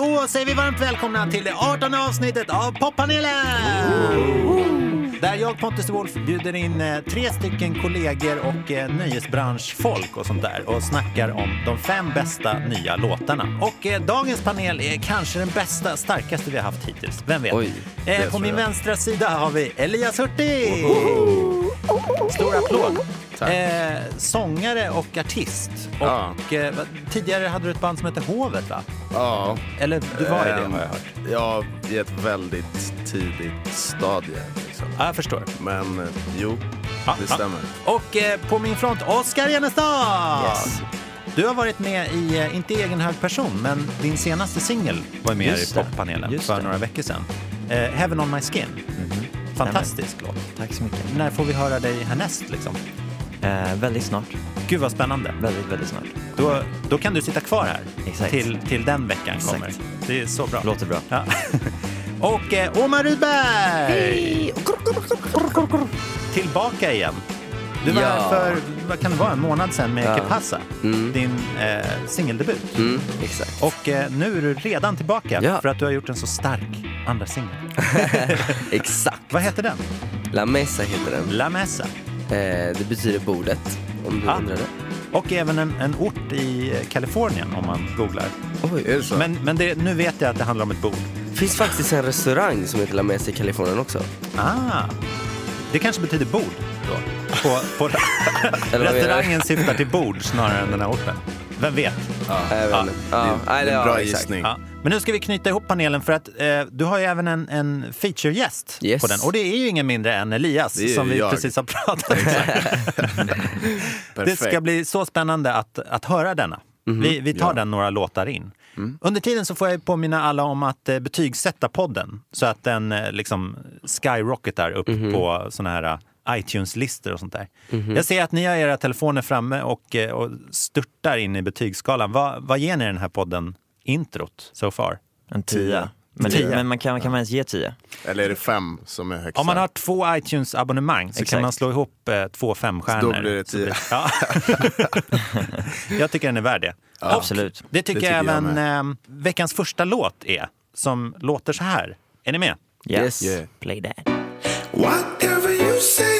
Då säger vi varmt välkomna till det 18 avsnittet av Poppanelen! Där jag, Pontus de Wolf, bjuder in eh, tre stycken kollegor och eh, nöjesbranschfolk och sånt där och snackar om de fem bästa nya låtarna. Och eh, dagens panel är kanske den bästa, starkaste vi har haft hittills. Vem vet? Oj, på min vänstra sida har vi Elias Hurtig! Stor applåd! Eh, sångare och artist. Och Ja. eh, tidigare hade du ett band som hette Hovet, va? Ja. Eller du var i det, ehm, har jag hört. Ja, i ett väldigt tidigt stadie. Liksom. Ja, jag förstår. Men eh, jo, Ja, det stämmer. Och eh, på min front, Oskar Jennestad! Yes. Du har varit med i, eh, inte i egen hög person, men din senaste singel var med Just i poppanelen för det. några veckor sedan. Eh, Heaven on my skin. Fantastisk låt. Tack så mycket. När får vi höra dig härnäst liksom? Eh, väldigt snart. Gud vad spännande. Väldigt, väldigt snart. Då, då kan du sitta kvar här Exakt. till, till den veckan Exakt. kommer. Det är så bra. Låter bra. Ja. Och eh, Omar Rudberg! Tillbaka igen. Du var Ja. här för, vad kan det vara, en månad sedan med Ja. Que Pasa, Mm. din eh, singeldebut. Mm, exakt. Och eh, nu är du redan tillbaka Ja. för att du har gjort en så stark andra singel. Exakt. Vad heter den? La Mesa heter den. La Mesa. Eh, det betyder bordet, om du Ah. undrar det. Och även en, en ort i Kalifornien om man googlar. Oj, är det så? Men, men det, nu vet jag att det handlar om ett bord. Det finns faktiskt en restaurang som heter La Mesa i Kalifornien också. Ah, det kanske betyder bord då? På, på restaurangen syftar till bord snarare än den här orten. Vem vet? Inte. Ja, nej, det, en ja, bra gissning. Ja. Men nu ska vi knyta ihop panelen för att eh, du har ju även en, en feature-gäst Yes. på den. Och det är ju ingen mindre än Elias som vi jag. precis har pratat om. Det ska bli så spännande att, att höra denna. Vi, vi tar Ja. den några låtar in. Under tiden så får jag påminna alla om att eh, betygsätta podden så att den eh, liksom skyrocketar upp på såna här eh, iTunes-listor och sånt där. Jag ser att ni har era telefoner framme och, eh, och störtar in i betygsskalan. Vad, vad ger ni den här podden introt so far? En tia. Men, Tia. men man kan, kan man ens ge tio? Eller är det fem som är högst? Om man har två iTunes-abonnemang så kan Exakt. man slå ihop eh, två femstjärnor. Då blir det tio. Ja. jag tycker den är värd det. Absolut. Det tycker, Det tycker jag jag även eh, veckans första låt är, som låter så här. Är ni med? Yes. Yeah. Play that. Whatever you say,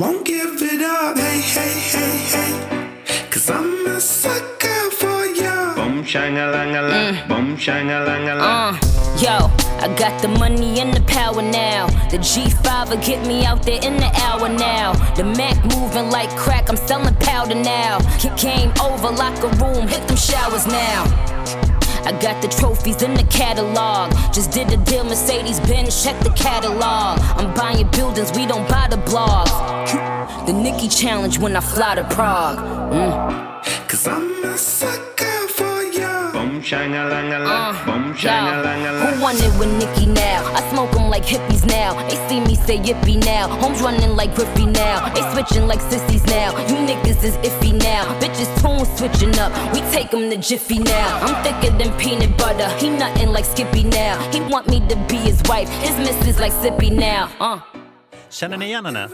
Won't give it up, hey, hey, hey, hey. Cause I'm a sucker for you. Boom shang-a-lang-a-lang, boom shang-a-lang-a-lang. Uh, yo, I got the money and the power now. The G5 will get me out there in the hour now. The Mac moving like crack, I'm selling powder now. Kick game over, locker room, hit them showers now. I got the trophies in the catalog. Just did the deal, Mercedes Benz, check the catalog. I'm buying buildings, we don't buy the blogs. The Nikki challenge when I fly to Prague. Mm. Cause I'm a sucker Boom Uh, boom shang-a-lang-a-lang. who won it with Nicki now? I smoke 'em like hippies now. They see me say yippee now. Homes running like Griffey now. They switching like sissies now. You niggas is iffy now. Bitches tune switching up. We take 'em to Jiffy now. I'm thicker than peanut butter. He nothing like Skippy now. He want me to be his wife. His missus like Sippy now. Uh. Känner ni igen henne?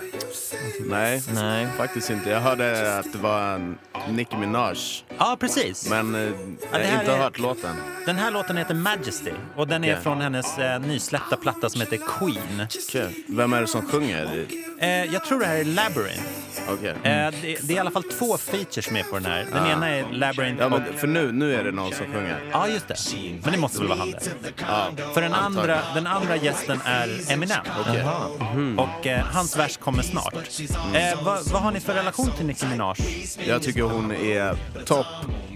Nej, Nej. faktiskt inte. Jag hörde att det var en Nicki Minaj. Ja, precis. Men eh, jag har inte är- hört låten. Den här låten heter Majesty och den är från hennes eh, nysläppta platta som heter Queen. Okej. Vem är det som sjunger? Eh, jag tror det här är Labyrinth. Okej. Eh, det, det är i alla fall två features med på den här. Den ena är Labyrinth Ja, och... men för nu, nu är det någon som sjunger. Ja, just det. Men det måste väl vara han det. Ja, För den andra, den andra gästen är Eminem. Och eh, hans vers kommer snart. Eh, vad, vad har ni för relation till Nicki Minaj? Jag tycker hon är topp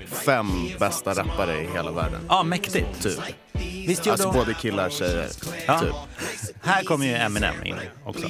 fem bästa rappare i hela världen. Ja, mäktigt. Typ. Visst gjorde Alltså hon... både killar och tjejer. Ja. Typ. Här kommer ju Eminem in också.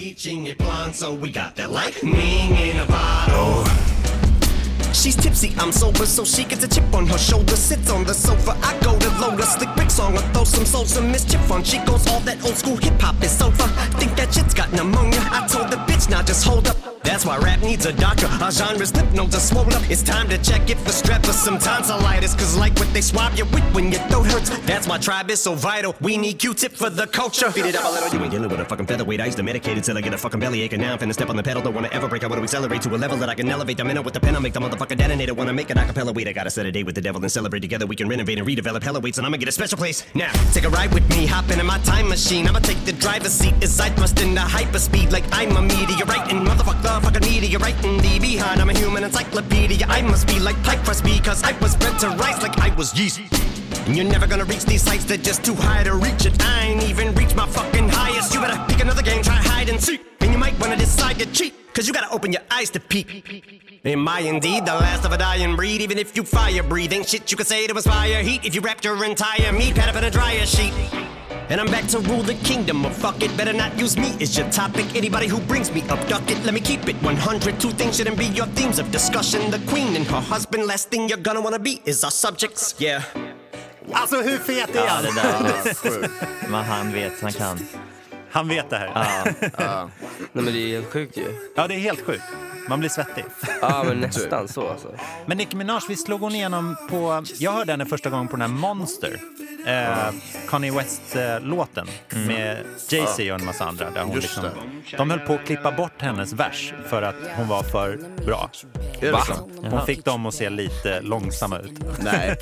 She's tipsy, I'm sober, so she gets a chip on her shoulder. Sits on the sofa, I go to load a slick brick song I throw some soul, some mischief on. She goes all that old school hip hop is over. Think that shit's got pneumonia. I told the bitch now just hold up. That's why rap needs a doctor. Our genre's lymph nodes are swollen up. It's time to check it for strep or some tonsillitis. Cause like what they swab you with when your throat hurts. That's why tribe is so vital. We need Q-tip for the culture. Beat it up a little. You ain't dealing with a fucking featherweight. I used to medicate it till I get a fucking bellyache. And now I'm finna step on the pedal. Don't wanna ever break. I wanna accelerate to a level that I can elevate. The minute with the pen, I'll make the motherfucker detonator. Wanna make an acapella. Wait, I gotta set a date with the devil and celebrate together. We can renovate and redevelop hella weights. And I'ma get a special place. Now, take a ride with me. Hop into my time machine. I'ma take the driver's seat as I thrust into hyperspeed like I'm a meteorite. And motherfuck the fucking meteorite in the behind. I'm a human encyclopedia. I must be like pie crust because I was bred to rise like I was yeast. And you're never gonna reach these heights, they're just too high to reach it. I ain't even reached my fucking highest. You better pick another game, try hide and seek. And you might wanna decide to cheat, cause you gotta open your eyes to peep. Am I indeed the last of a dying breed? Even if you fire breathe, ain't shit you could say to inspire heat. If you wrapped your entire meat pad up in a dryer sheet. And I'm back to rule the kingdom of fuck it. Better not use me as your topic. Anybody who brings me up, duck it. Let me keep it 100. Two things shouldn't be your themes of discussion. The queen and her husband. Last thing you're gonna wanna be is our subjects. Yeah. Alltså hur fet är Ja, han? det där. Ja, sjukt. Men han vet, han kan. Han vet det här. Ja. Nej men det är helt sjukt ju. Ja, det är helt sjukt. Man blir svettig. Ja men nästan så alltså. Men Nicki Minaj, vi slog hon igenom på... Jag hörde henne första gången på den här Monster. Eh, Kanye West-låten med Jay-Z och en massa andra. Där hon Just liksom, det. de höll på att klippa bort hennes vers för att hon var för bra. Är det så? Hon fick dem att se lite långsamma ut. Nej,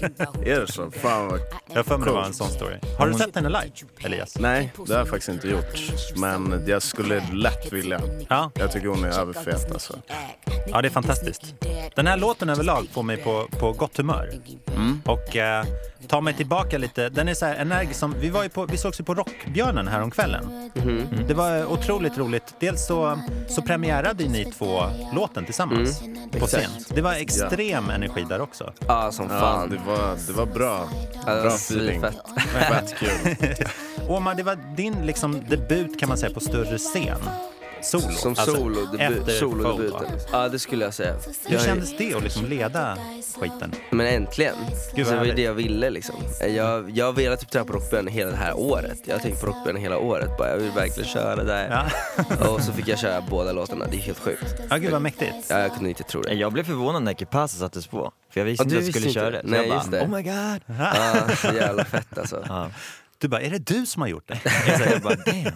är det så? Fan vad... Jag för mig det var en sån story. Har du sett henne live, Elias? Nej, det har jag faktiskt inte gjort. Men jag skulle lätt vilja. Ja. Jag tycker hon är överfet alltså. Ja, det är fantastiskt. Den här låten överlag får mig på, på gott humör. Och eh, tar mig tillbaka lite. Den är så här energisk som, vi, var ju på, vi sågs ju på Rockbjörnen här om kvällen. Mm. Det var otroligt roligt. Dels så, så premiärade ju ni två låten tillsammans på scen. exakt. Det var extrem energi där också. Ja som Ja, fan. det var, det var bra. Ja, det var Bra feeling. svinfett. Fett kul. Omar, det var din liksom, debut kan man säga på större scen. Solo. Som Alltså, solo, efter solo debuten. Ja det skulle jag säga. Hur Jag, kändes det att liksom leda skiten? Men äntligen. Gud, så vad det var ju det jag ville liksom. Jag, jag har velat typ träna på Rockbjörnen hela det här året. Jag har tänkt på Rockbjörnen hela året. Bara, jag vill verkligen köra där. Ja. Och så fick jag köra båda låtarna. Det är helt sjukt. Ja, gud vad mäktigt. Ja, jag kunde inte tro det. Jag blev förvånad när Kipasa sattes på. För jag visste inte du att jag skulle köra det. Så Nej, jag just bara, det. oh my god. Ja, så jävla fett alltså. Ja. Du bara, är det du som har gjort det? Jag bara, damn.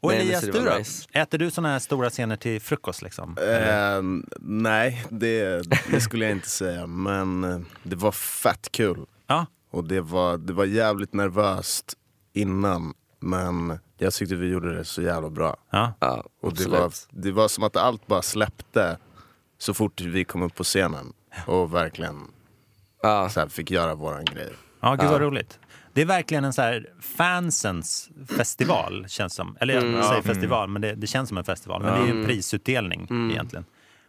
Och Nej, Elias, du då? nice. Äter du såna här stora scener till frukost liksom? Eh, nej, det, det skulle jag inte säga. Men eh, det var fett kul. Ja. Och det var, det var jävligt nervöst innan. Men jag tyckte vi gjorde det så jävla bra. Ja. Ja, Och det var, det var som att allt bara släppte så fort vi kom upp på scenen. Och verkligen Ja, så här, fick göra våran grej. Ja, gud Ja. vad roligt. Det är verkligen en så här fansens festival, känns som. Eller jag Mm. säger festival, men det, det känns som en festival. Men det är ju en prisutdelning Mm. egentligen.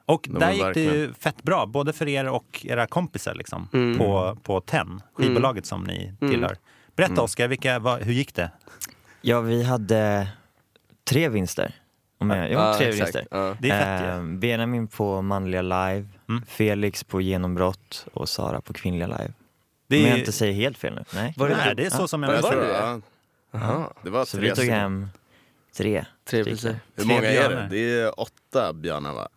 Och men där gick det ju verkligen. fett bra, både för er och era kompisar liksom, Mm. på, på TEN, skivbolaget som ni tillhör. Berätta Oskar, vilka, vad, hur gick det? Ja, vi hade tre vinster. Om jag, ja, Ja, tre exakt. vinster. Ja. Det är fett ju. Eh, Benjamin på manliga live, Mm. Felix på genombrott och Sara på kvinnliga live. Det Om är, jag inte säger helt fel nu. Nej. Var det nej, det? det är så som jag minns det det? Ja, det var Så tre vi tog hem tre. Tre priser. Hur många är det? Det är åtta björnar va?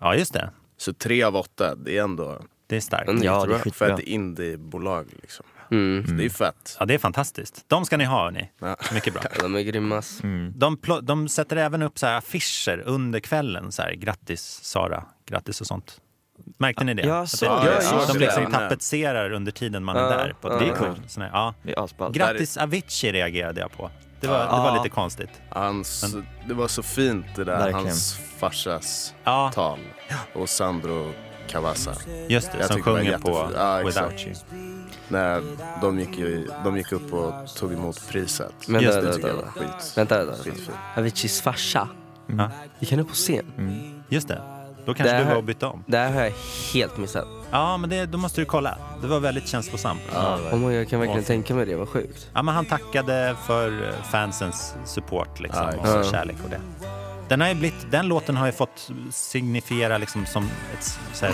Ja, just det. Så tre av åtta, det är ändå Det är starkt. Mm. Ja, det är Jättebra. för skitbra. ett indiebolag liksom. Mm. Så det är fett. Ja, det är fantastiskt. De ska ni ha, hörni. Ja. Mycket bra. De är grymmas. De, pl- de sätter även upp så här affischer under kvällen. Så här, grattis Sara, grattis och sånt. Märkte ni det? Ja, Att så- det, ja, de ja, de det liksom det. tapetserar under tiden man är där. På ja. det är coolt. Ja. Det. Grattis Avicii reagerade jag på. Det var, det var lite konstigt. Hans, det var så fint det där, Verkligen. hans farsas Ja, tal. Och Sandro Cavazza. just det. Jag Som tycker det var sjunger på Without. You. När de gick, ju, de gick upp och tog emot priset. Men Just det tycker jag vänta, var skit. Vänta, vänta. Skitfint. Aviciis farsa. Ja, Gick han upp på scen? just det. Då kanske Det du var och bytte om. Det här har jag helt missat. Ja, men det, då måste du kolla. Det var väldigt känslosamt. Ja. Oh jag kan verkligen tänka mig det, vad sjukt. men han tackade för eh, fansens support liksom, Ja, och för kärlek och det. Den, har ju blivit, den låten har ju fått signifiera liksom som ett så här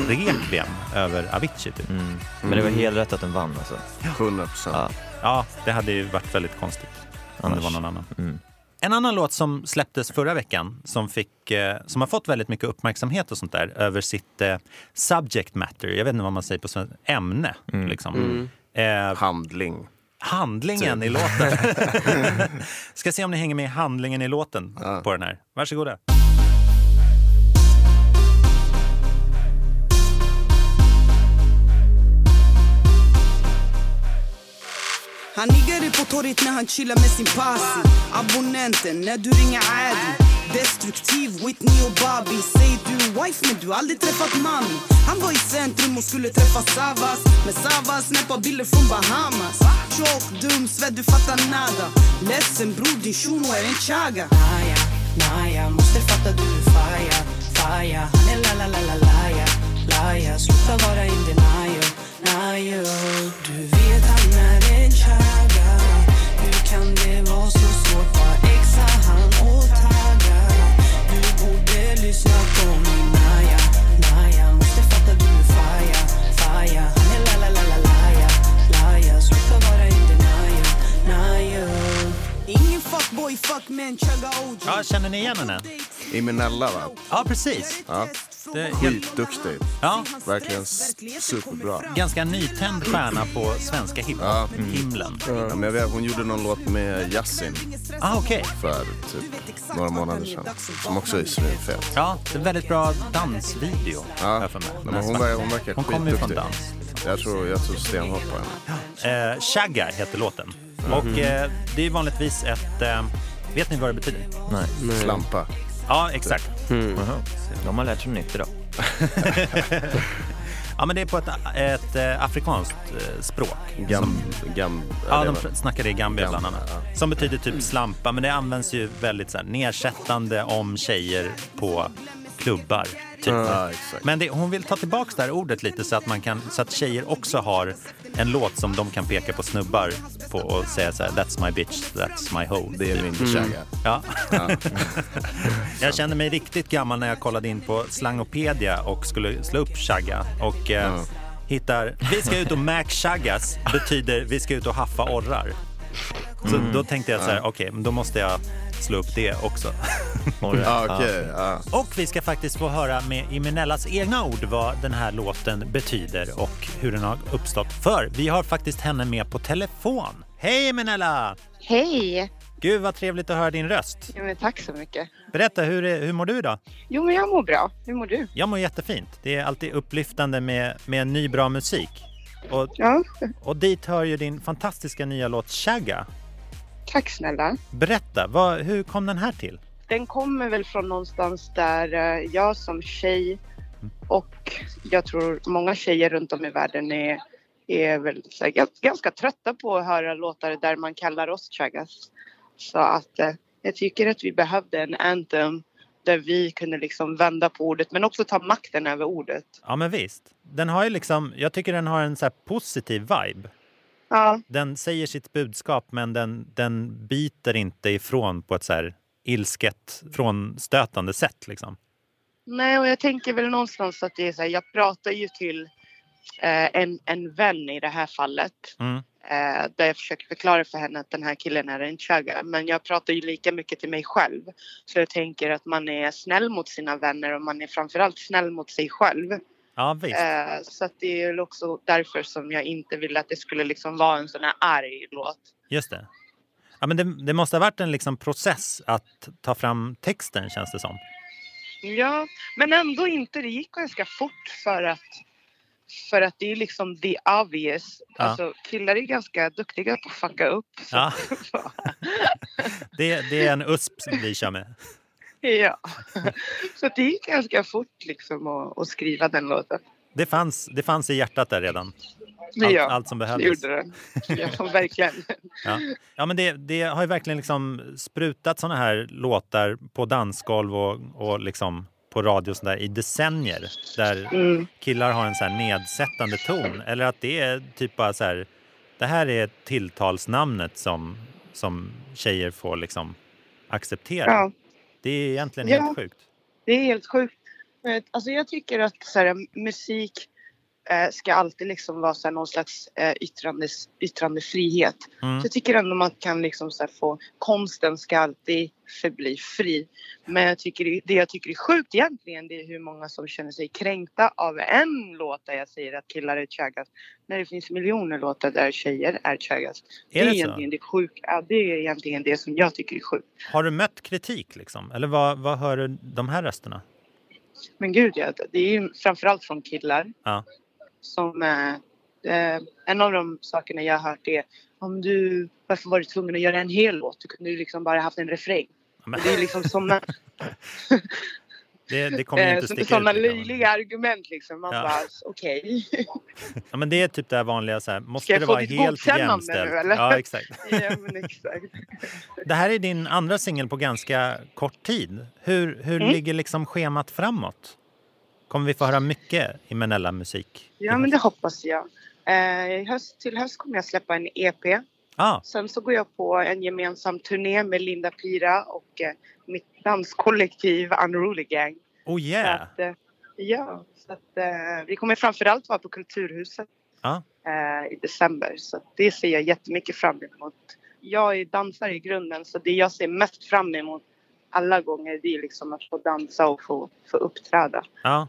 över Avicii. Typ. Mm. Men det var helt rätt att den vann alltså. 100 procent. Ja. Ja, det hade ju varit väldigt konstigt om det Annars. var någon annan. Mm. En annan låt som släpptes förra veckan som, fick, eh, som har fått väldigt mycket uppmärksamhet och sånt där över sitt eh, subject matter, jag vet inte vad man säger på svenska, ämne. Liksom. Eh, Handling. handlingen i låten. Ska se om ni hänger med i handlingen i låten på den här. Varsågoda. Han niggare på torget när han chillar med sin passi Abonnenten när du ringer Adi. Destruktiv Whitney och Bobby Säger du wife men du aldrig träffat mami Han var i centrum och skulle träffa Savas. Men Savas snäppa bilder från Bahamas. Tjock, dum, svett, du fattar nada. Ledsen bror, din shuno är en chaga. Naja, naja, måste fatta du. Är faja Faja, han är la la la la laja Laja, sluta vara in denial denial du vet han hur kan det vara så svårt? Han och Du borde lyssna på Naja, naja Måste fatta du är faja. Faja, han är la la la la laja. Laja, sluta vara in denial Naja. Ingen fuckboy, fuck man, chugga OG Ja, känner ni igen henne? Imenella va? Ja, precis. Ja. Det är helt, Skitduktig. ja, Verkligen superbra. ganska nytänd stjärna på svenska hiphop-himlen. Ja, men jag vet, hon gjorde någon låt med Yasin Ah, okej. för typ några månader sedan. Som också är svinfet. Ja, det är en väldigt bra dansvideo. Ja, jag för mig. Nej, men hon, ver- hon verkar Hon kommer ju från dans. Jag tror, jag tror stenhårt på henne. Eh, Shagga heter låten. Och eh, det är vanligtvis ett... Eh, vet ni vad det betyder? Nej. Slampa. Ja, exakt. Jaha. De har lärt sig nytt idag. Ja, men det är på ett, ett eh, afrikanskt eh, språk. Gam, gam, Ja, de snackar det i Gambia Gambia, bland annat. Som betyder typ slampa, men det används ju väldigt så här, nedsättande om tjejer på klubbar. Typ. Ja. Men det, hon vill ta tillbaka det här ordet lite så att, man kan, så att tjejer också har en låt som de kan peka på snubbar på och säga så här That's my bitch, that's my hoe. Det är min Shagga. Ja. jag kände mig riktigt gammal när jag kollade in på Slangopedia och skulle slå upp shagga och eh, hittar vi ska ut och mac shaggas betyder vi ska ut och haffa orrar. Så då tänkte jag så här, okej, men då måste jag slå upp det också. Ja, okej. ja. Och vi ska faktiskt få höra med Imenellas egna ord vad den här låten betyder och hur den har uppstått. För vi har faktiskt henne med på telefon. Hej Imenella! Hej! Gud vad trevligt att höra din röst. Ja, men tack så mycket. Berätta, hur, är- hur mår du idag? Jo, men jag mår bra. Hur mår du? Jag mår jättefint. Det är alltid upplyftande med, med ny bra musik. Och, Ja, och dit hör ju din fantastiska nya låt Shagga. Tack snälla. Berätta, vad, hur kom den här till? Den kommer väl från någonstans där eh, jag som tjej och jag tror många tjejer runt om i världen är, är väl här, gans- ganska trötta på att höra låtar där man kallar oss chaggas. Så att eh, jag tycker att vi behövde en anthem där vi kunde liksom vända på ordet men också ta makten över ordet. Ja men visst. Den har ju liksom, jag tycker den har en så positiv vibe. Ja, Den säger sitt budskap men den, den biter inte ifrån på ett så här ilsket, frånstötande sätt liksom. Nej, och jag tänker väl någonstans att det är så här, jag pratar ju till eh, en, en vän i det här fallet. Mm. Eh, där jag försöker förklara för henne att den här killen är en chugga. Men jag pratar ju lika mycket till mig själv. Så jag tänker att man är snäll mot sina vänner och man är framförallt snäll mot sig själv. Ja. Eh, så det är också därför som jag inte ville att det skulle liksom vara en sån här arg låt. Just det. Ja, men det, det måste ha varit en liksom process att ta fram texten känns det som. Ja, men ändå inte. Det gick ganska fort för att för att det är liksom the obvious. Ja. Alltså killar är ganska duktiga på att fucka upp. Ja. Det, det är en USP vi kör med. Ja. så det gick ganska fort liksom att, att skriva den låten. Det fanns, det fanns i hjärtat där redan. Allt, ja, allt som det behövdes. gjorde den. Ja, verkligen. Ja. ja, men det, det har ju verkligen liksom sprutat såna här låtar på dansgolv och, och liksom på radio sådär i decennier där Mm. killar har en så nedsättande ton. Eller att det är typ bara så här, det här är tilltalsnamnet som, som tjejer får liksom acceptera. Ja. Det är egentligen Ja. helt sjukt. Det är helt sjukt. Eh, Alltså jag tycker att så här, musik eh, ska alltid liksom vara så här någon slags eh, yttrandes, yttrandefrihet. Mm. Så jag tycker ändå man kan liksom så få, konsten ska alltid förbli fri. Men jag tycker, det- jag tycker är sjukt egentligen det är hur många som känner sig kränkta av en låt där jag säger att killar är chaggas. När det finns miljoner låtar där tjejer är. Är det det är egentligen det sjuka. Ja, det är egentligen det som jag tycker är sjukt. Har du mött kritik liksom? Eller vad, vad hör du de här rösterna? Men gud ja, det är ju framförallt från killar. Ja. Som, eh, eh, en av de sakerna jag har hört är om du, varför var du tvungen att göra en hel låt? Du kunde ju liksom bara haft en refräng. Och det är liksom sådana Det, det kommer eh, inte så- sticka liksom. löjliga argument liksom. Man Ja. bara okej. Ja, men det är typ det här vanliga så här, måste det vara helt jämställt? nu eller? Ja, exakt. ja men exakt. Det här är din andra singel på ganska kort tid. Hur, hur Mm. ligger liksom schemat framåt? Kommer vi få höra mycket i Menella-musik? Ja men det hoppas jag. Eh, höst, till höst kommer jag släppa en EP. Ah, Sen så går jag på en gemensam turné med Linda Pira och eh, mitt danskollektiv Unruly Gang. oh Så yeah! att, eh, ja, så att, eh, vi kommer framförallt vara på Kulturhuset Ja. eh, i december. Så det ser jag jättemycket fram emot. Jag är dansare i grunden så det jag ser mest fram emot alla gånger det är liksom att få dansa och få, få uppträda. ja.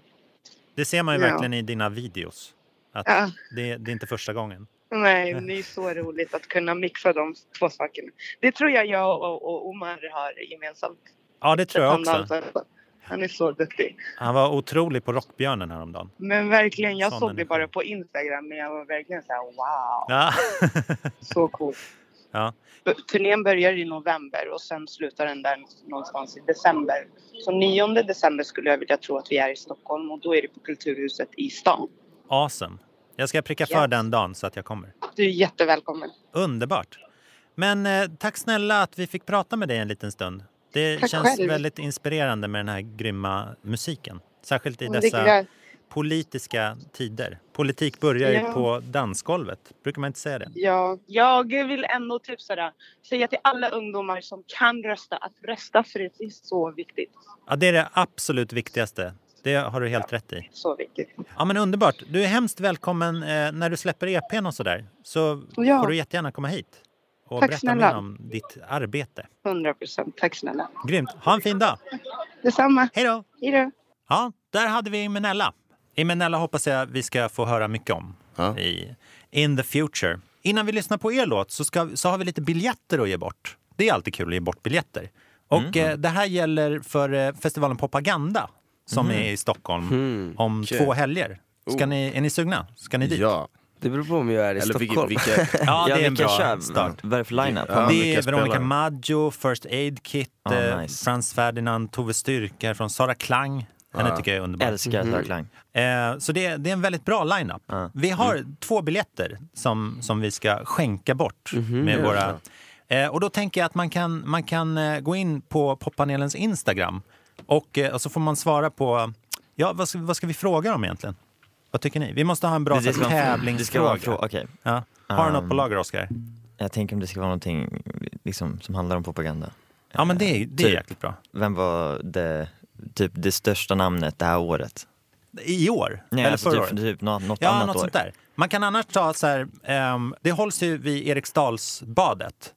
Det ser man ju Ja. verkligen i dina videos. Att Ja. det, det är inte första gången. Nej, det är så roligt att kunna mixa de två sakerna. Det tror jag jag och, och Omar har gemensamt. Ja, det tror jag också. dansar. Han är så duktig. Han var otrolig på Rockbjörnen häromdagen. Men verkligen, jag Sån såg det bara på Instagram men jag var verkligen så här wow. Ja. Så coolt. Ja. Turnén börjar i november och sen slutar den där någonstans i december. Så 9 december skulle jag vilja tro att vi är i Stockholm och då är det på Kulturhuset i stan. Awesome. Jag ska pricka för Yes. den dagen så att jag kommer. Du är jättevälkommen. Underbart. Men eh, tack snälla att vi fick prata med dig en liten stund. Det Tack känns själv. väldigt inspirerande med den här grymma musiken. Särskilt i dessa. Politiska tider. Politik börjar ju Ja. på dansgolvet. Brukar man inte säga det? Ja, jag vill ändå typ sådär, säga till alla ungdomar som kan rösta att rösta för det är så viktigt. Ja, det är det absolut viktigaste. Det har du helt rätt i. Så viktigt. Ja, men underbart. Du är hemskt välkommen eh, när du släpper EPn och sådär. Så Ja. får du jättegärna komma hit och Tack berätta snälla. mer om ditt arbete. 100 procent. Tack snälla. Grymt. Ha en fin dag. Detsamma. Hej då. Hej då. Ja, där hade vi Imenella. Imenella hoppas jag vi ska få höra mycket om Ja. i In the Future. Innan vi lyssnar på er låt så, ska, så har vi lite biljetter att ge bort. Det är alltid kul att ge bort biljetter. Och eh, det här gäller för eh, festivalen Propaganda som Mhm. är i Stockholm Mm. om Okej. två helger. Ska Oh. ni, är ni sugna? Ska ni dit? Ja. Det beror på om jag är i Eller vilka- Stockholm. vilka- Ja, det är en vilka bra kör? start. Vad är det för line-up? Ja, det är vilka Veronica? Maggio, First Aid Kit, eh, nice. Frans Ferdinand, Tove Styrka från Sara Klang. Henne Ja. tycker jag är underbar. Älskar Sara Klang. Eh, så det, det är en väldigt bra line-up. Ja. Vi har två biljetter som, som vi ska skänka bort med Ja. våra... Eh, och då tänker jag att man kan, man kan eh, gå in på poppanelens Instagram och, eh, och så får man svara på... Ja, vad ska, vad ska vi fråga om egentligen? Vad tycker ni? Vi måste ha en bra Det- tävlingsfråga. en fråga, okej. Ja. Har du något Um, på lager, Oskar? Jag tänker om det ska vara någonting liksom, som handlar om propaganda. Ja, men det, är- det är Typ. jäkligt bra. Vem var det, typ det största namnet det här året? I år? Nej, Eller alltså förra typ, året? typ något, något Ja, annat något år. sånt där. Man kan annars ta så här, ehm, det hålls ju vid Eriksdalsbadet.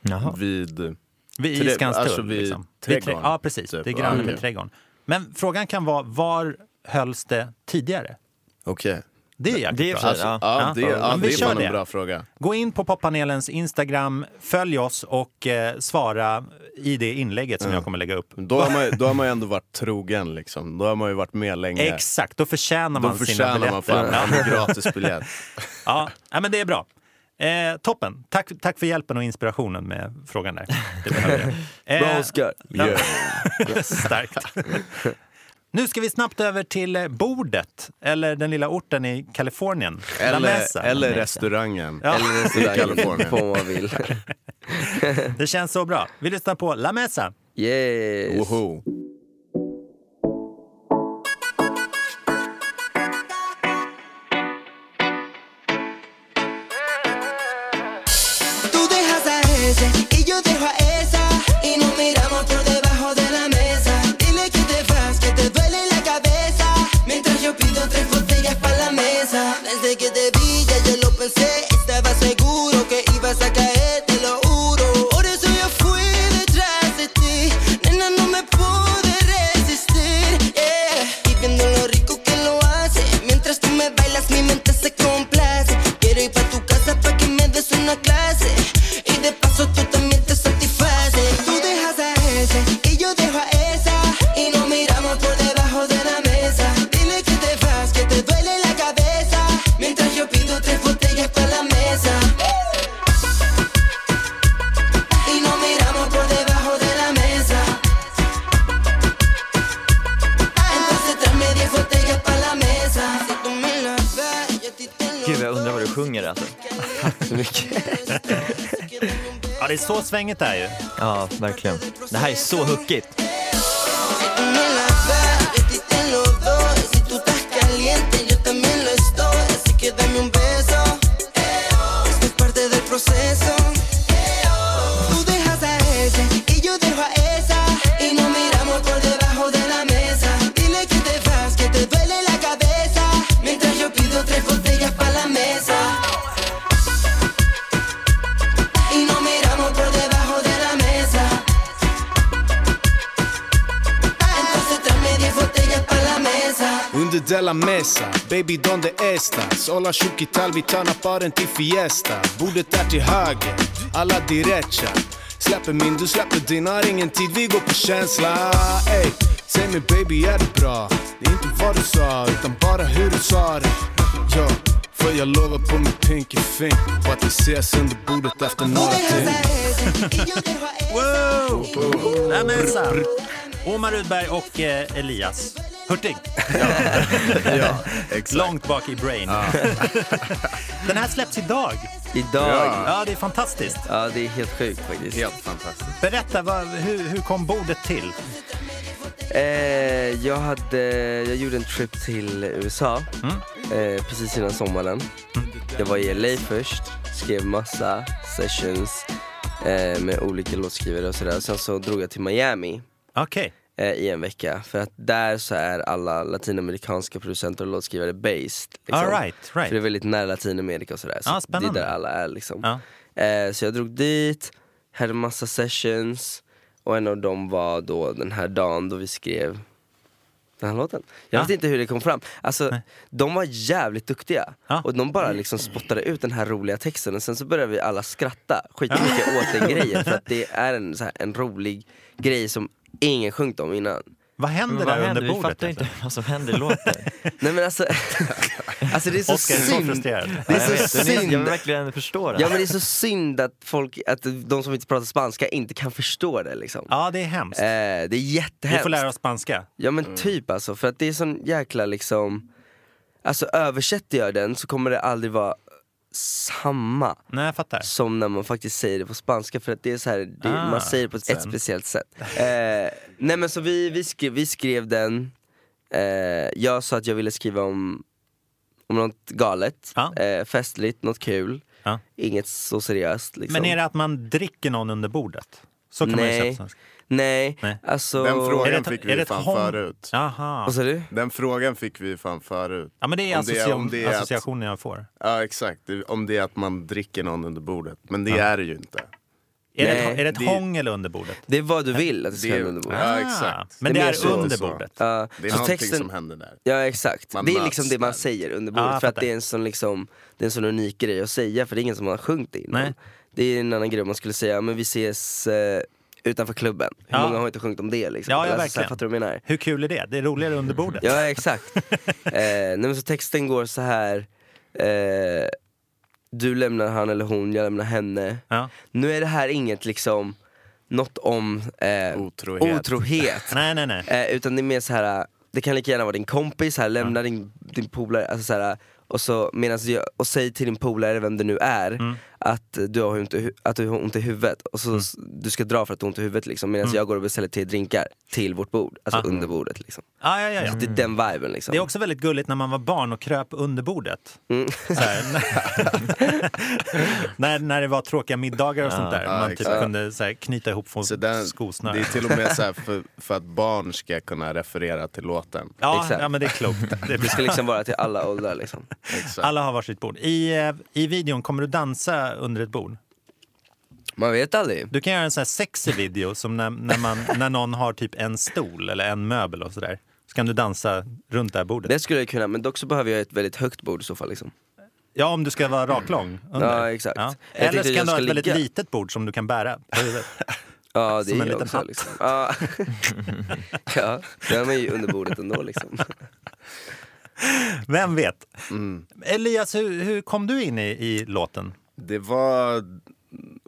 Jaha. Vid... Vid Trä- Skanstull. alltså vid liksom. Trädgården, Ja, precis. typ. Det är granne med trädgården. Men frågan kan vara, var hölls det tidigare? Okej. Det är jäkligt Det är bra. Alltså, ja. ja, det, ja, vi det är fan det. en bra fråga. Gå in på poppanelens Instagram, följ oss och eh, svara i det inlägget som jag kommer lägga upp. Då har, man, då har man ju ändå varit trogen liksom. Då har man ju varit med länge. Exakt, då förtjänar Då man sina förtjänar biljetter. man fan en gratisbiljett. Ja, ja, men det är bra. Eh, toppen. Tack, tack för hjälpen och inspirationen med frågan där. Det behöver jag. Bra Eh, Oskar. Yeah. Starkt. Nu ska vi snabbt över till eh, bordet, eller den lilla orten i Kalifornien. Eller, Mesa. eller restaurangen. Ja. Eller I restaurangen, Kalifornien. på vad vill. Det känns så bra. Vi lyssnar på La Mesa. Yes. Woho. sé que svänget där svängigt det är ju. Ja, verkligen. Det här är så hookigt. Baby donde estas? Olla tjockital, vi tar baren till fiesta. Bordet är till höger, alla derecha Släpper min, du släpper din, har ingen tid, vi går på känsla. Ey, säg mig baby är det bra? Det är inte vad du sa, utan bara hur du sa det. Ja, För jag lovar på min pinky finger På att vi ses under bordet efter några timmar Wow! Omar Rudberg och eh, Elias Hurtig. Ja, exakt. Långt bak i brain. Den här släpps idag. Idag. Ja, det är fantastiskt. Ja, det är helt sjukt faktiskt. Helt fantastiskt. Berätta, vad, hur, hur kom bordet till? Eh, jag, hade, jag gjorde en trip till USA eh, precis innan sommaren. Jag var i LA först, skrev massa sessions eh, med olika låtskrivare och sådär. Sen så drog jag till Miami Okej. Eh, i en vecka. För att där så är alla latinamerikanska producenter och låtskrivare based. Liksom. All right, right. För det är väldigt nära Latinamerika och sådär. Så Ja, det är där alla är liksom. Ja. Eh, så jag drog dit, hade massa sessions och en av dem var då den här dagen då vi skrev den här låten. Jag Ja. vet inte hur det kom fram. Alltså, de var jävligt duktiga. Och de bara liksom spottade ut den här roliga texten och sen så började vi alla skratta skitmycket åt den grejen. För att det är en, här, en rolig grej som ingen sjungit om innan. Vad händer där under händer? Vi bordet? fattar inte vad som händer i låten. Nej men alltså, alltså det är så Oskar är så synd. frustrerad. Det är Ja, jag så vet, men jag vill synd. verkligen förstå det. Ja men det är så synd att folk, att de som inte pratar spanska inte kan förstå det liksom. Ja, det är hemskt. Eh, det är Vi jättehemskt. får lära oss spanska. Ja men typ alltså, för att det är sån jäkla liksom Alltså översätter jag den så kommer det aldrig vara samma Nej, som när man faktiskt säger det på spanska för att det är så här, det, Ah, man säger det på ett, ett sen. speciellt sätt. Eh, nej men så vi, vi, skrev, vi skrev den, eh, jag sa att jag ville skriva om, om något galet, eh, festligt, något kul, Ja. inget så seriöst liksom. Men är det att man dricker någon under bordet? Så kan man ju säga Nej. på svenska. Nej, Nej. alltså... Den Är det frågan ett- fick är vi det ett fan förut. Jaha. Vad sa du? Den frågan fick vi fan förut. Ja, men det är, Om associa- om det är att- associationen jag får. Ja exakt, Det- om det är att man dricker någon under bordet. Men det Ja. är det ju inte. Är det, Nej, ett, är det ett det- hångel under bordet? Det är vad du vill att det ska Det- hända under bordet. Ja, Ah, exakt. Men Det det, är så. under Så. bordet? Ja, Det är så någonting texten- som händer där. Ja exakt, Man det är liksom det man säger under bordet jag för att det är en sån liksom, det är en sån unik grej att säga för det är ingen som har sjungit det innan. Nej. Det är en annan grej man skulle säga, men vi ses eh, utanför klubben. Hur Ja. många har inte sjungit om det liksom? Ja, ja, Alltså, så verkligen. fattar du vad jag menar? Hur kul är det? Det är roligare under bordet. Ja exakt. eh, nej, men så texten går så här. Eh, du lämnar han eller hon, jag lämnar henne. Ja. Nu är det här inget liksom, något om eh, Otrohet. otrohet. Nej, nej, nej. Eh, utan det är mer så här. det kan lika gärna vara din kompis, här, lämna din, din polare, alltså så här, och, så, medans jag, och säg till din polare, vem det nu är, Mm. Att, du har ont i, att du har ont i huvudet. Och så, s- Du ska dra för att du har ont i huvudet liksom, medan Mm. jag går och beställer tre drinkar till vårt bord, alltså Ah. under bordet. Liksom. Ja, ja, ja, ja. Så det är den viben liksom. Det är också väldigt gulligt när man var barn och kröp under bordet. Mm. Så här, när, när det var tråkiga middagar och sånt där. Ja, man typ exakt. kunde så här, knyta ihop skosnören. det är till och med så här för, för att barn ska kunna referera till låten. Ja, Exakt. ja, men det är klokt. Det är Det ska liksom vara till alla åldrar liksom. Alla har varsitt bord. I, eh, I videon kommer du dansa under ett bord. Man vet aldrig. Du kan göra en sån här sexig video som när, när, man, när någon har typ en stol eller en möbel och sådär. Så kan du dansa runt det här bordet. Det skulle jag kunna, men dock så behöver jag ett väldigt högt bord i så fall. Liksom. Ja, om du ska vara raklång. Under. Ja, exakt. Jag Eller så kan du ha ett väldigt ligga. litet bord som du kan bära. Ja, det Som är en liten också. hatt. Liksom. Ja. ja, det har man ju under bordet ändå liksom. Vem vet? Mm. Elias, hur, hur kom du in i, i låten? Det var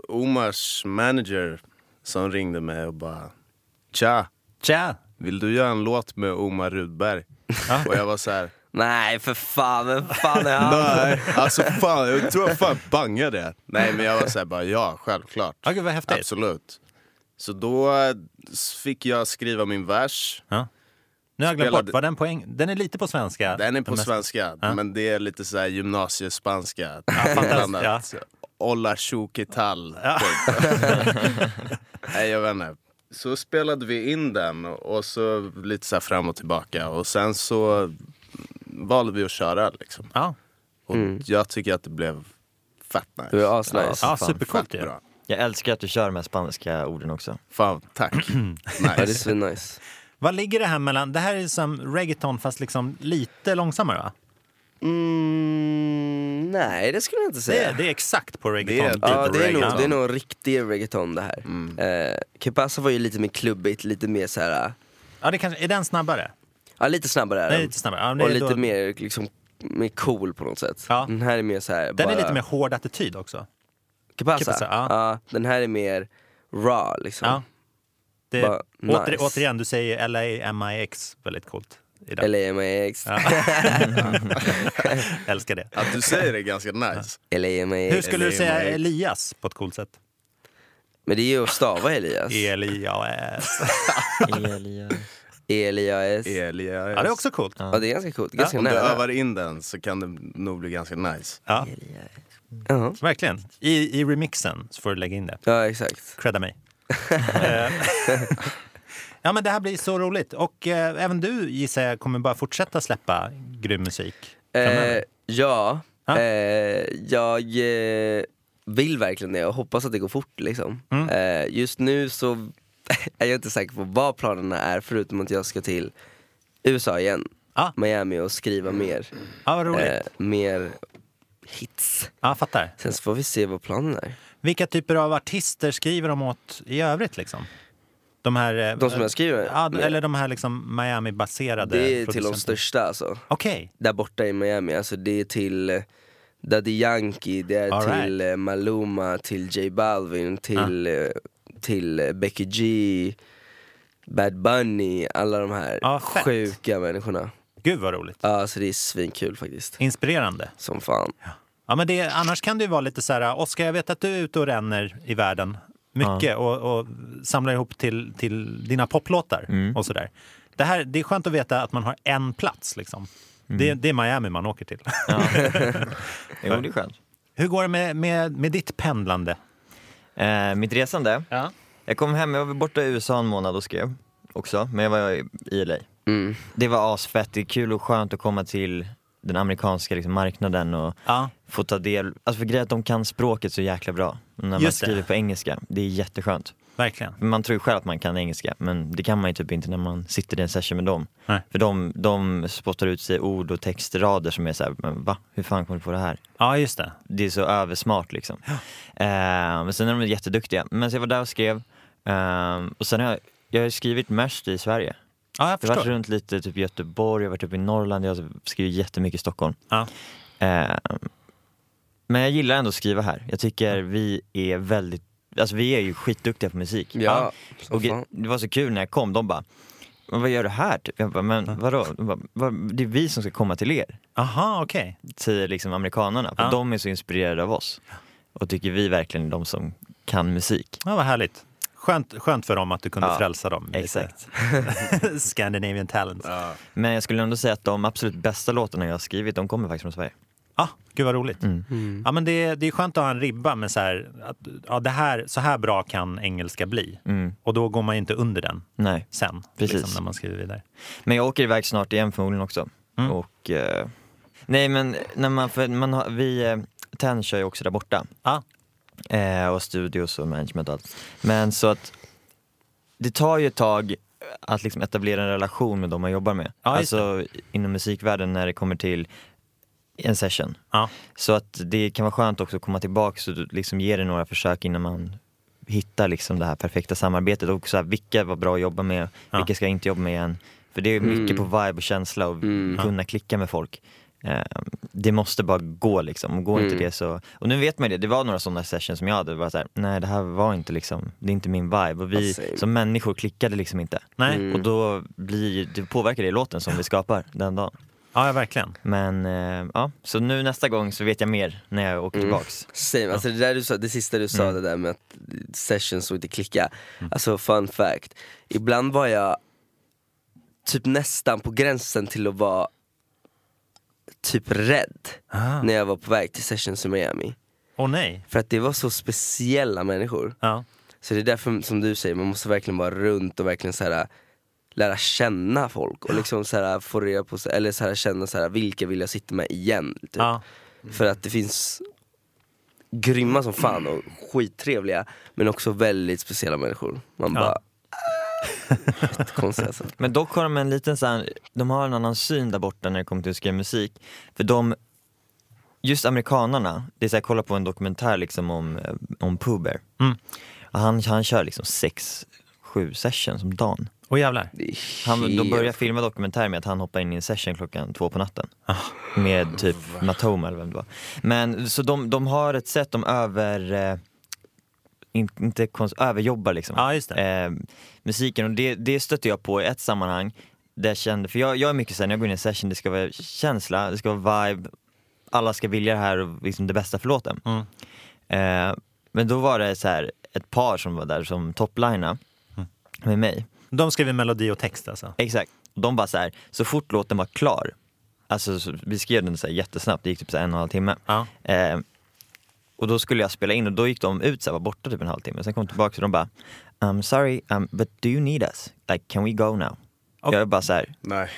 Omars manager som ringde mig och bara Tja, Tja! vill du göra en låt med Omar Rudberg? Och jag var så här, Nej för fan, vem fan är han? Nej, alltså fan, jag tror jag fan bangade det. Nej men jag var såhär bara, ja självklart. Ja, gud vad häftigt. Absolut. Så då fick jag skriva min vers. Ja. Nu har jag glömt bort, var den på eng- Den är lite på svenska. Den är på Den mest- svenska, Ja. men det är lite såhär gymnasiespanska. fantastiskt, Blandat. Olla tjoketal. Nej jag vet inte. Så spelade vi in den och så lite så här fram och tillbaka och sen så valde vi att köra liksom. Ja. Och jag tycker att det blev fett nice. Det var asnice. Ja, supercoolt ju. Jag älskar att du kör här spanska orden också. Fan, tack. Ja, det är nice. så nice. Vad ligger det här mellan? Det här är som reggaeton fast liksom lite långsammare va? Mm, nej det skulle jag inte Det säga. är, det är exakt på Det reggaeton. är- Ja det är, nog, det är nog riktig reggaeton det här. Mm. Eh, Que Pasa var ju lite mer klubbigt, lite mer så här. Ja, det kanske, är den snabbare? ja lite snabbare är Den den. lite snabbare. Ja, det Och lite då- mer liksom, mer cool på något sätt. Ja. Den här är mer så här. Den bara, är lite mer hård attityd också. Que Pasa? Que Pasa, ja. ja. Den här är mer raw liksom. Ja. Det, Bara åter, nice. återigen, du säger LA MIX, väldigt coolt. den. LAMAX. Ja. Älskar det. Att du säger det är ganska nice. LAMAX. Hur skulle du säga LAMIX. Elias på ett coolt sätt? Men det är ju att stava Elias. Elias. Elias. Elias. Elias. Ja, det är också coolt. Ja det är ganska coolt, ganska Om du nära. övar in den så kan det nog bli ganska nice. Ja, Ja. verkligen. I, I remixen så får du lägga in det. ja exakt. Credda mig. Eh, ja, men det här blir så roligt. Och eh, även du gissar jag kommer bara fortsätta släppa grym musik framöver. Eh, ja, Ja. Eh, jag eh, vill verkligen det och hoppas att det går fort liksom. Mm. Eh, just nu så är jag inte säker på vad planerna är förutom att jag ska till USA igen. Ja. Miami och skriva mer, roligt. eh, mer hits. Ja, fattar. Sen så får vi se vad planen är. Vilka typer av artister skriver de åt i övrigt liksom? De här... eh, De som jag skriver Ja, eller de här liksom Miami-baserade Det är till de största alltså. Okej. Där borta i Miami, alltså det är till eh, Daddy Yankee, det är All till eh, Maluma, till J Balvin, till, eh, till Becky G, Bad Bunny, alla de här fett. sjuka människorna. Gud vad roligt. Ja, så det är svinkul faktiskt. Inspirerande. Som fan. Ja, men det, annars kan det ju vara lite så här, Oskar jag vet att du är ute och ränner i världen mycket och, och samlar ihop till, till dina poplåtar Mm. och sådär. Det, här, det är skönt att veta att man har en plats liksom. Det, det är Miami man åker till. Ja. jo, det är skönt. Hur går det med, med, med ditt pendlande? Eh, mitt resande? Ja. Jag kom hem, jag var borta i USA en månad och skrev också, men jag var i LA. Mm. Det var asfett, det är kul och skönt att komma till den amerikanska liksom, marknaden och Ja. få ta del, alltså för grejen att de kan språket så jäkla bra. När man Just det. skriver på engelska, det är jätteskönt. Verkligen. Man tror ju själv att man kan engelska, men det kan man ju typ inte när man sitter i en session med dem. Nej. För de, de spottar ut sig ord och textrader som är såhär, men va? Hur fan kom du på det här? Ja, just det. Det är så översmart liksom. Eh, men sen är de jätteduktiga. Men så jag var där och skrev, eh, och sen har jag, jag har skrivit mest i Sverige. Ja, jag Jag har varit runt lite, typ Göteborg, jag har varit uppe i Norrland, jag har skrivit jättemycket i Stockholm. Ja. Eh, men jag gillar ändå att skriva här. Jag tycker vi är väldigt, alltså vi är ju skitduktiga på musik. Ja, som Och det var så kul när jag kom, de bara men vad gör du här? Typ. Jag bara, men vadå? Bara, "Vad- det är vi som ska komma till er, Aha, okej. säger liksom amerikanerna. För Ja. de är så inspirerade av oss. Och tycker vi verkligen är de som kan musik. Ja, vad härligt. Skönt, skönt för dem att du kunde Ja, frälsa dem. Exakt. Scandinavian talent. Ja, Men jag skulle ändå säga att de absolut bästa låtarna jag har skrivit, de kommer faktiskt från Sverige. ah, gud vad roligt. Mm. Ja, men det, det är skönt att ha en ribba med så här, att, ja, det här, så här bra kan engelska bli. Mm. Och då går man inte under den Nej. sen, Precis. liksom, när man skriver vidare. Men jag åker iväg snart igen förmodligen också. Mm. Och, eh, nej men när man, för man har, vi, eh, TEN kör ju också där borta. Ja. Eh, och studios och management och allt. Men så att det tar ju ett tag att liksom etablera en relation med de man jobbar med. Ja, alltså inom musikvärlden när det kommer till en session. Ja. Så att det kan vara skönt också att komma tillbaka och liksom ge det några försök innan man hittar liksom det här perfekta samarbetet. Och så här, vilka var bra att jobba med, Ja. vilka ska jag inte jobba med igen. För det är mycket Mm. på vibe och känsla och Mm. kunna klicka med folk. Eh, det måste bara gå liksom, går inte Mm. det så... Och nu vet man ju det, det var några sådana sessions som jag hade, det var så här, nej det här var inte liksom, det är inte min vibe. Och vi Ja, same. som människor klickade liksom inte. Nej. Mm. Och då blir det påverkar det låten som vi skapar den dagen. Ja, ja verkligen. Men eh, ja, så nu nästa gång så vet jag mer när jag åker Mm. tillbaks. Same, alltså det, där du sa, det sista du sa Mm. det där med att sessions och inte klicka. Alltså fun fact, ibland var jag typ nästan på gränsen till att vara typ rädd Ah. när jag var på väg till sessions i Miami. Åh nej. För att det var så speciella människor. Ja. Så det är därför som du säger, man måste verkligen vara runt och verkligen så här lära känna folk och liksom så här, få reda på, eller så här, känna så här, vilka vill jag sitta med igen? Typ. Ja. För att det finns grymma som fan och skittrevliga men också väldigt speciella människor. Man Ja. bara... Alltså. Men dock har de en liten så här, de har en annan syn där borta när det kommer till att skriva musik. För de, just amerikanarna, det är så här, kolla på en dokumentär liksom om, eh, om Pooh Bear. Mm. Han, han kör liksom sex, sju sessions om dagen. Åh jävlar. Han, de börjar filma dokumentären med att han hoppar in i en session klockan två på natten. Med typ Matoma eller vem det var. Men så de, de har ett sätt, de över... In, inte konst, överjobbar liksom. Ja, just. Eh, musiken och det, det stötte jag på i ett sammanhang. Där jag kände, för jag, jag är mycket såhär, när jag går in i en session, det ska vara känsla, det ska vara vibe, alla ska vilja det här och liksom det bästa för låten. Mm. Eh, men då var det så här ett par som var där som toplinade Mm. med mig. De skrev melodi och text alltså? Exakt. De bara så här, så fort låten var klar, alltså så, vi skrev den så jättesnabbt, det gick typ så en och en halv timme. Ja. Eh, och då skulle jag spela in och då gick de ut så här, var borta typ en halvtimme. Sen kom de tillbaka och de bara, I'm sorry, um, but do you need us? Like can we go now? Och- Jag är bara så här, Nej.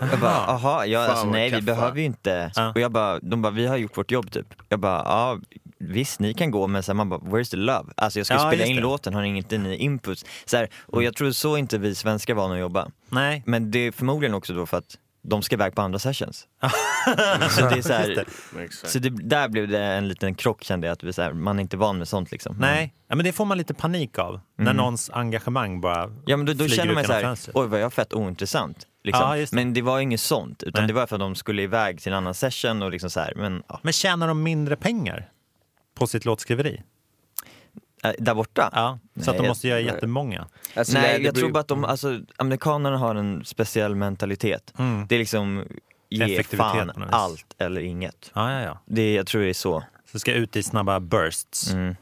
jag bara, aha, ja, Fan, alltså, nej vi behöver ju inte. Ja. Och jag bara, de bara, vi har gjort vårt jobb typ. Jag bara, ja visst ni kan gå men så här, man bara, where's the love? Alltså jag ska Ja, spela in det. Mm. låten, har inte ni inputs? Så här, och jag tror så inte vi svenskar vana att jobba. Nej. Men det är förmodligen också då för att de ska iväg på andra sessions. så det är så, här, så det, där blev det en liten krock kände jag, att vi, så här, man är inte van med sånt liksom. Nej, ja, men det får man lite panik av. När Mm. någons engagemang bara Ja men då, då känner man så här, oj vad jag är fett ointressant. Liksom. Ja, det. men det var inget sånt, utan Nej. det var för att de skulle iväg till en annan session och liksom så här, men ja. Men tjänar de mindre pengar på sitt låtskriveri? Där borta? Ja, så Nej, att de jag- måste göra jättemånga. Alltså, Nej, jag beror- tror bara att de, alltså amerikanerna har en speciell mentalitet. Mm. Det är liksom, ge fan allt eller inget. Ja, ja, ja. Det, jag tror det är så. Så ska ut i snabba bursts. Mm.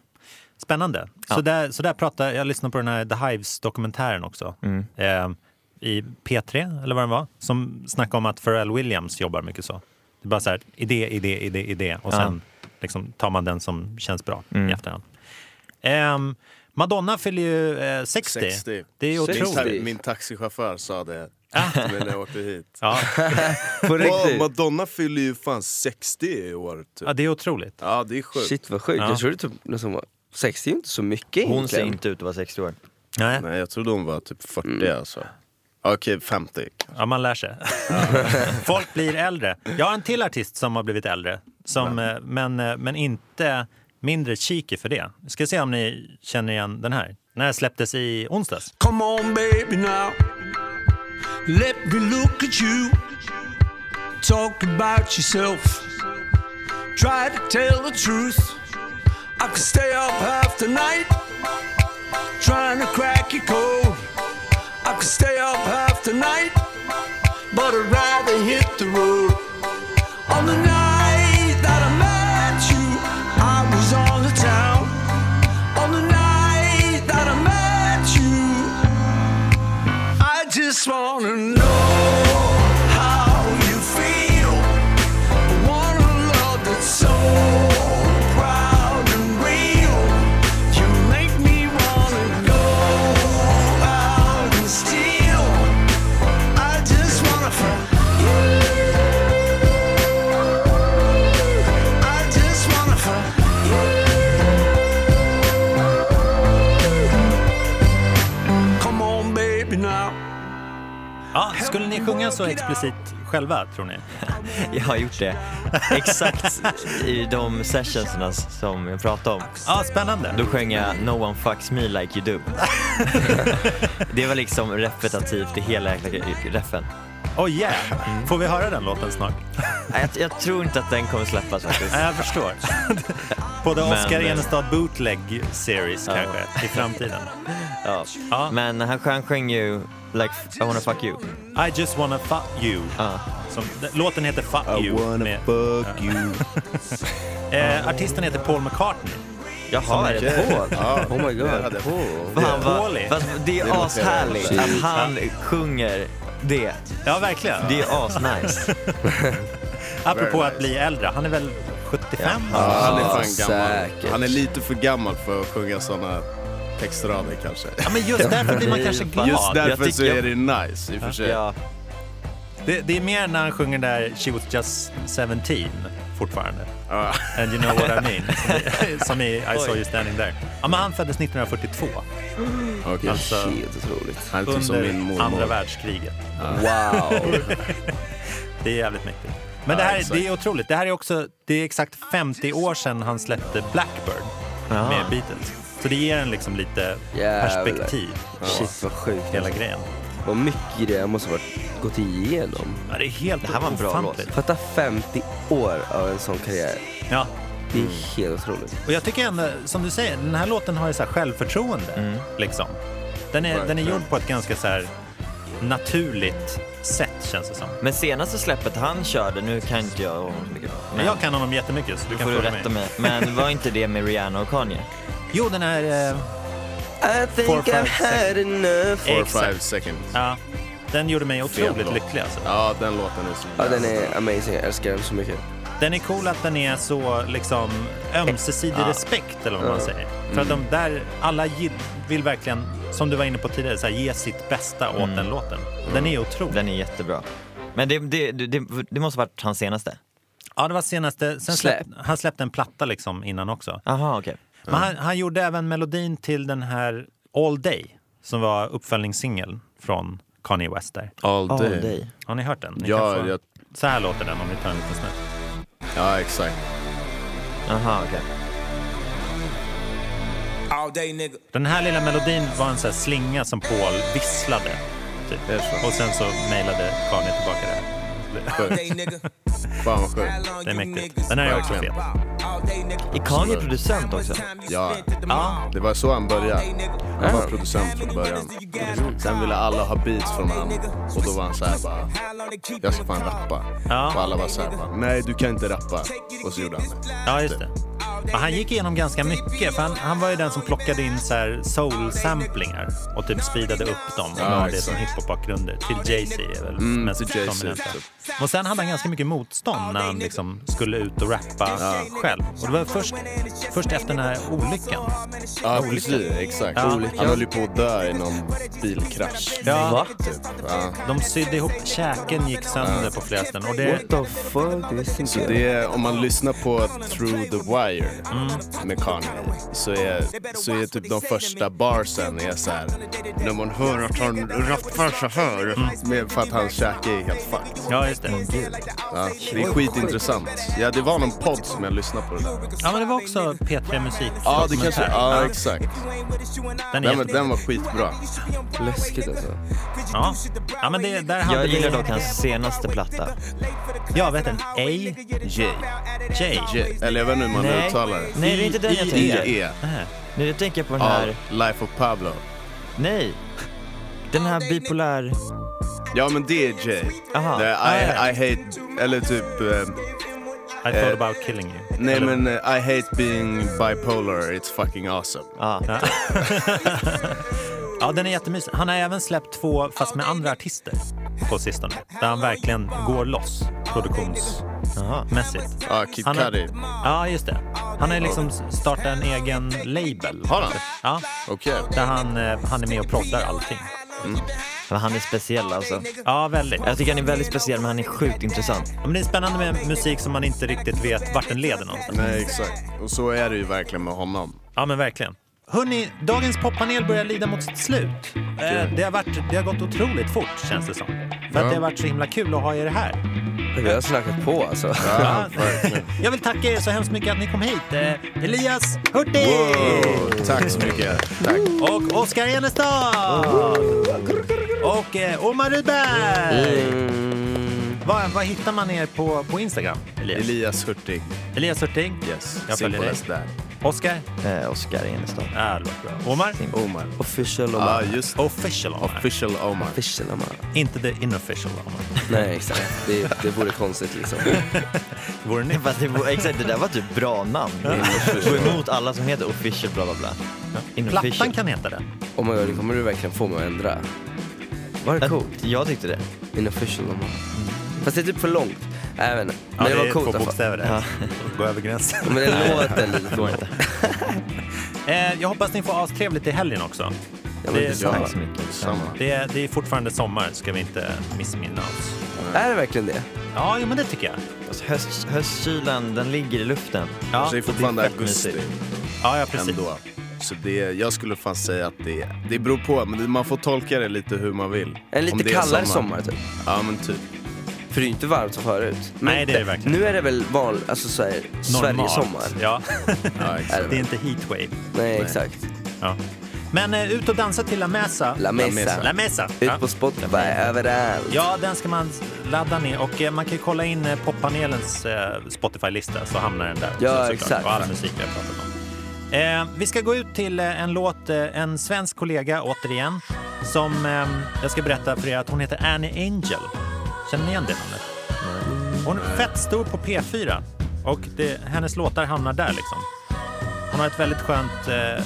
Spännande. Ja. Så, där, så där pratar, jag lyssnade på den här The Hives-dokumentären också. Mm. Eh, I P3, eller vad den var, som snackade om att Pharrell Williams jobbar mycket så. Det är bara så här, idé, idé, idé, idé och Ja. sen liksom, tar man den som känns bra Mm. i efterhand. Ehm, Madonna fyller ju eh, 60. 60. Det är ju Min, otroligt. min taxichaufför sa det Ah. när jag åkte hit. Ja. På Wow? Madonna fyller ju fan 60 i år. Typ. ja, det är otroligt. Ja, det är sjukt. Shit vad sjukt, Ja. jag trodde typ liksom, var- 60 är inte så mycket Hon ser egentligen. inte ut att vara 60 år. Nej. Nej, jag trodde hon var typ 40 Mm. alltså. Okej, 50. Ja, man lär sig. Folk blir äldre. Jag har en till artist som har blivit äldre, som, eh, men, eh, men inte mindre cheeky för det. Ska se om ni känner igen den här. Den här släpptes i onsdags. Come on, baby, now. Let me look at you. Talk about yourself. Try to tell the truth. I could stay up half the night. Trying to crack your code. I could stay up half the night. But I'd rather hit the road. On the night ni sjunga så explicit själva, tror ni? Jag har gjort det exakt i de sessionsna som jag pratade om. Ja, spännande. Då sjöng jag No one fucks me like you do. det var liksom repetitivt i hela jäkla reffen. Oh yeah! Får vi höra den låten snart? Nej, jag, jag tror inte att den kommer släppas faktiskt. Nej, jag förstår. På The Men, Oscar eh, Enestad Bootleg Series Ja. kanske, i framtiden. Ja. Men han, han sjöng ju like I wanna fuck you. I just wanna fuck you. Som, d- låten heter Fuck I you. wanna med- fuck you. eh, artisten heter Paul McCartney. Jaha, Som är det Paul? Ja. Oh my god. Hade- Fan, vad- det är ashärligt att han sjunger det. Ja, verkligen. Det är asnice. Apropå att bli äldre, han är väl 75? Ja, han är fan säkert. gammal. Han är lite för gammal för att sjunga såna textrader kanske. Ja, men just därför blir man kanske glad. Just Jag därför så är det nice i och för sig. Ja. Det, det är mer när han sjunger där She was just 17 fortfarande. And you know what I mean. Som i- i saw you standing there. Ja, men han föddes 1942. Okej. Alltså, Helt otroligt. Han är typ som under min mormor. andra världskriget. Wow. det är jävligt mäktigt. Men det här exakt. det är otroligt. Det här är också, det är exakt 50 år sedan han släppte Blackbird Ja. med Beatles. Så det ger en liksom lite Jävlar. perspektiv. Shit vad sjukt. Hela grejen. Vad mycket det måste ha varit, gått igenom. Ja, det är helt Det här var en bra ofantligt. låt. Fatta 50 år av en sån karriär. Ja. Det är helt otroligt. Och jag tycker ändå, som du säger, den här låten har ju så här självförtroende. Mm. Liksom. Den, är, den är gjord på ett ganska så här naturligt sätt känns det som. Men senaste släppet han körde, nu kan inte jag honom så mycket. Men jag kan honom jättemycket så du Då kan får du fråga rätta mig. mig. Men var inte det med Rihanna och Kanye? Jo, den är... Eh, I think Four, five I've had enough. Four Exakt. five seconds. ja, den gjorde mig otroligt lycklig alltså. Ja, den låten är så Ja, den är amazing. Jag älskar den så mycket. Den är cool att den är så liksom ömsesidig Ja. respekt eller vad man Ja. säger. För att de där, alla vill verkligen, som du var inne på tidigare, så här, ge sitt bästa åt Mm. den låten. Den är otrolig. Den är jättebra. Men det, det, det, det måste varit hans senaste? Ja, det var senaste. Sen Släpp. släpp, han släppte en platta liksom innan också. Aha, okej. Men han, han gjorde även melodin till den här All Day som var uppföljningssingeln från Kanye West där. All All day. day. Har ni hört den? Ni Ja, få- jag- Så här låter den om vi tar en liten snutt. Ja, exakt. Aha, okej. All day nigga. Den här lilla melodin var en sån här slinga som Paul visslade. Typ. Och sen så mejlade Kanye tillbaka det. Fan vad sjukt. Det är mäktigt. Den här är också fet. Är Kanye producent också? Ja, Ja. det var så han började. Han var producent från början. Sen ville alla ha beats från honom. Och då var han såhär bara, jag ska fan rappa. Ja. Och alla var såhär bara, nej du kan inte rappa. Och så gjorde han det. Ja, just det. Ja, han gick igenom ganska mycket, för han, han var ju den som plockade in så här soul-samplingar och typ speedade upp dem och Ja, la det som hiphop-bakgrunder. Till Jay-Z är väl Mm, mest typ. Och sen hade han ganska mycket motstånd när han liksom skulle ut och rappa själv. Och det var först, först efter den här olyckan. Ja, Olyckan. precis. Exakt. Ja. Han höll ju på att dö i någon bilkrasch. Ja. Va? Typ. Ja. De sydde ihop, käken gick sönder på flera ställen. Och det, What the fuck? Det Så det är, om man lyssnar på Through the Wire med Kanye så är, så är typ de första barsen är så här när man hör att han rappar så här med, för att hans käke är helt fucked. ja, just det. Ja, det är skitintressant. Ja, det var någon podd som jag lyssnade på det där. Ja, men det var också P3 Musik. Ja, det kanske, ja exakt. Den är Den, den var skitbra. Läskigt alltså. Ja. ja, men det, där hade Jag gillar dock hans senaste platta. Ja, vet den. A. J. J. J. Eller jag vet inte hur man Nej. uttalar det. Nej, det är inte den jag I- tänker. I-E. Nähä. Nu tänker jag på den här... Life of Pablo. Nej! Den här bipolär... Ja men det är J. Aha. Det I. I hate, eller typ... eh, I thought about killing you. Nej Eller- men eh, I hate being bipolar, it's fucking awesome. Ja. Ja. ja, den är jättemysig. Han har även släppt två, fast med andra artister på sistone. Där han verkligen går loss produktionsmässigt. Ja, Kid Han har- Cudi. Ja, just det. Han har ju liksom startat en egen label. Har han? Ja, Okej. där han, eh, han är med och proddar allting. Men han är speciell alltså. Ja, väldigt. Jag tycker han är väldigt speciell men han är sjukt intressant. Ja, Men det är spännande med musik som man inte riktigt vet vart den leder någonstans. Nej exakt. Och så är det ju verkligen med honom. Ja, men verkligen. Hörni, dagens poppanel börjar lida mot sitt slut. Eh, det, har varit, det har gått otroligt fort känns det som. För att det har varit så himla kul att ha er här. Vi har snackat på alltså. Ja, verkligen. Jag vill tacka er så hemskt mycket att ni kom hit. Eh, Elias Hurtig! Wow, tack så mycket. Tack. Och Oskar Enestad! Och eh, Omar Rudberg! Mm. Vad, vad hittar man er på, på Instagram? Elias, Elias Hurtig. Elias Hurtig? Yes. Jag följer dig. Simplest där. Oskar? Eh, Oskar Enestad. Ja, det låter bra. Omar? Omar. Official Ja, Omar. just Official Omar. Official Omar. Official Omar. Inte the inofficial Omar. Nej, exakt. Det, det vore konstigt liksom. Vore ni? Fast det var, exakt, det där var typ bra namn. Gå emot alla som heter official bla bla bla. Inofficial. Plattan kan heta det. Oh my god, det kommer du verkligen få mig att ändra. Var det coolt? Jag tyckte det. Inofficial Omar. Fast det är typ för långt. Jag vet inte. Men det var är coolt i alla fall. bokstäver. Ja. Gå över gränsen. Men det låter lite inte. Eh, jag hoppas ni får astrevligt i helgen också. Ja, men Det- detsamma. Tack så mycket. Samma. Det är, det är fortfarande sommar, ska vi inte missminna oss. Är det verkligen det? Ja, jo, men det tycker jag. Alltså, höst, höstkylan, den ligger i luften. Ja, Så det är fortfarande fett augusti mysigt. ja, ja precis. ändå. Så det, jag skulle fan säga att det, det beror på, men man får tolka det lite hur man vill. En lite kallare sommar typ. Ja men typ. För det är ju inte varmt som förut. Men Nej, det är det verkligen. Nu är det väl van, alltså så här, Sverige-sommar. Ja, Ja, exakt. det är inte heatwave. Nej, exakt. Ja. Men eh, ut och dansa till La Mesa. La Mesa. La Mesa. Ut Ja. på Spotify, överallt. Ja, den ska man ladda ner och eh, man kan ju kolla in eh, poppanelens eh, Spotify-lista så hamnar den där. också, Ja, såklart. exakt. Och all musik vi har pratat om. Eh, vi ska gå ut till eh, en låt, eh, en svensk kollega återigen, som eh, jag ska berätta för er att hon heter Annie Angel. Känner ni igen det namnet? Hon är fett stor på P4 och det, hennes låtar hamnar där liksom. Hon har ett väldigt skönt eh,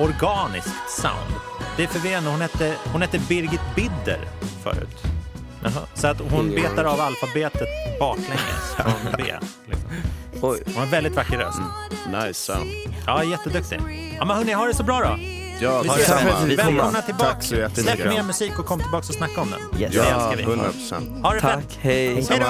organiskt sound. Det är förvirrande. Hon hette, hon hette Birgit Bidder förut. Jaha, så att hon betar av alfabetet baklänges från B. Liksom. Oj. Hon har väldigt vacker röst. Mm. Nice sound. Ja, jätteduktig. Ja, men hörni, ha det så bra då. Ja, vi ses. Välkomna tillbaka. Släpp mer musik och kom tillbaka och snacka om den. Yes. Ja, det älskar vi. Ha det Tack, fett. hej. Hej då.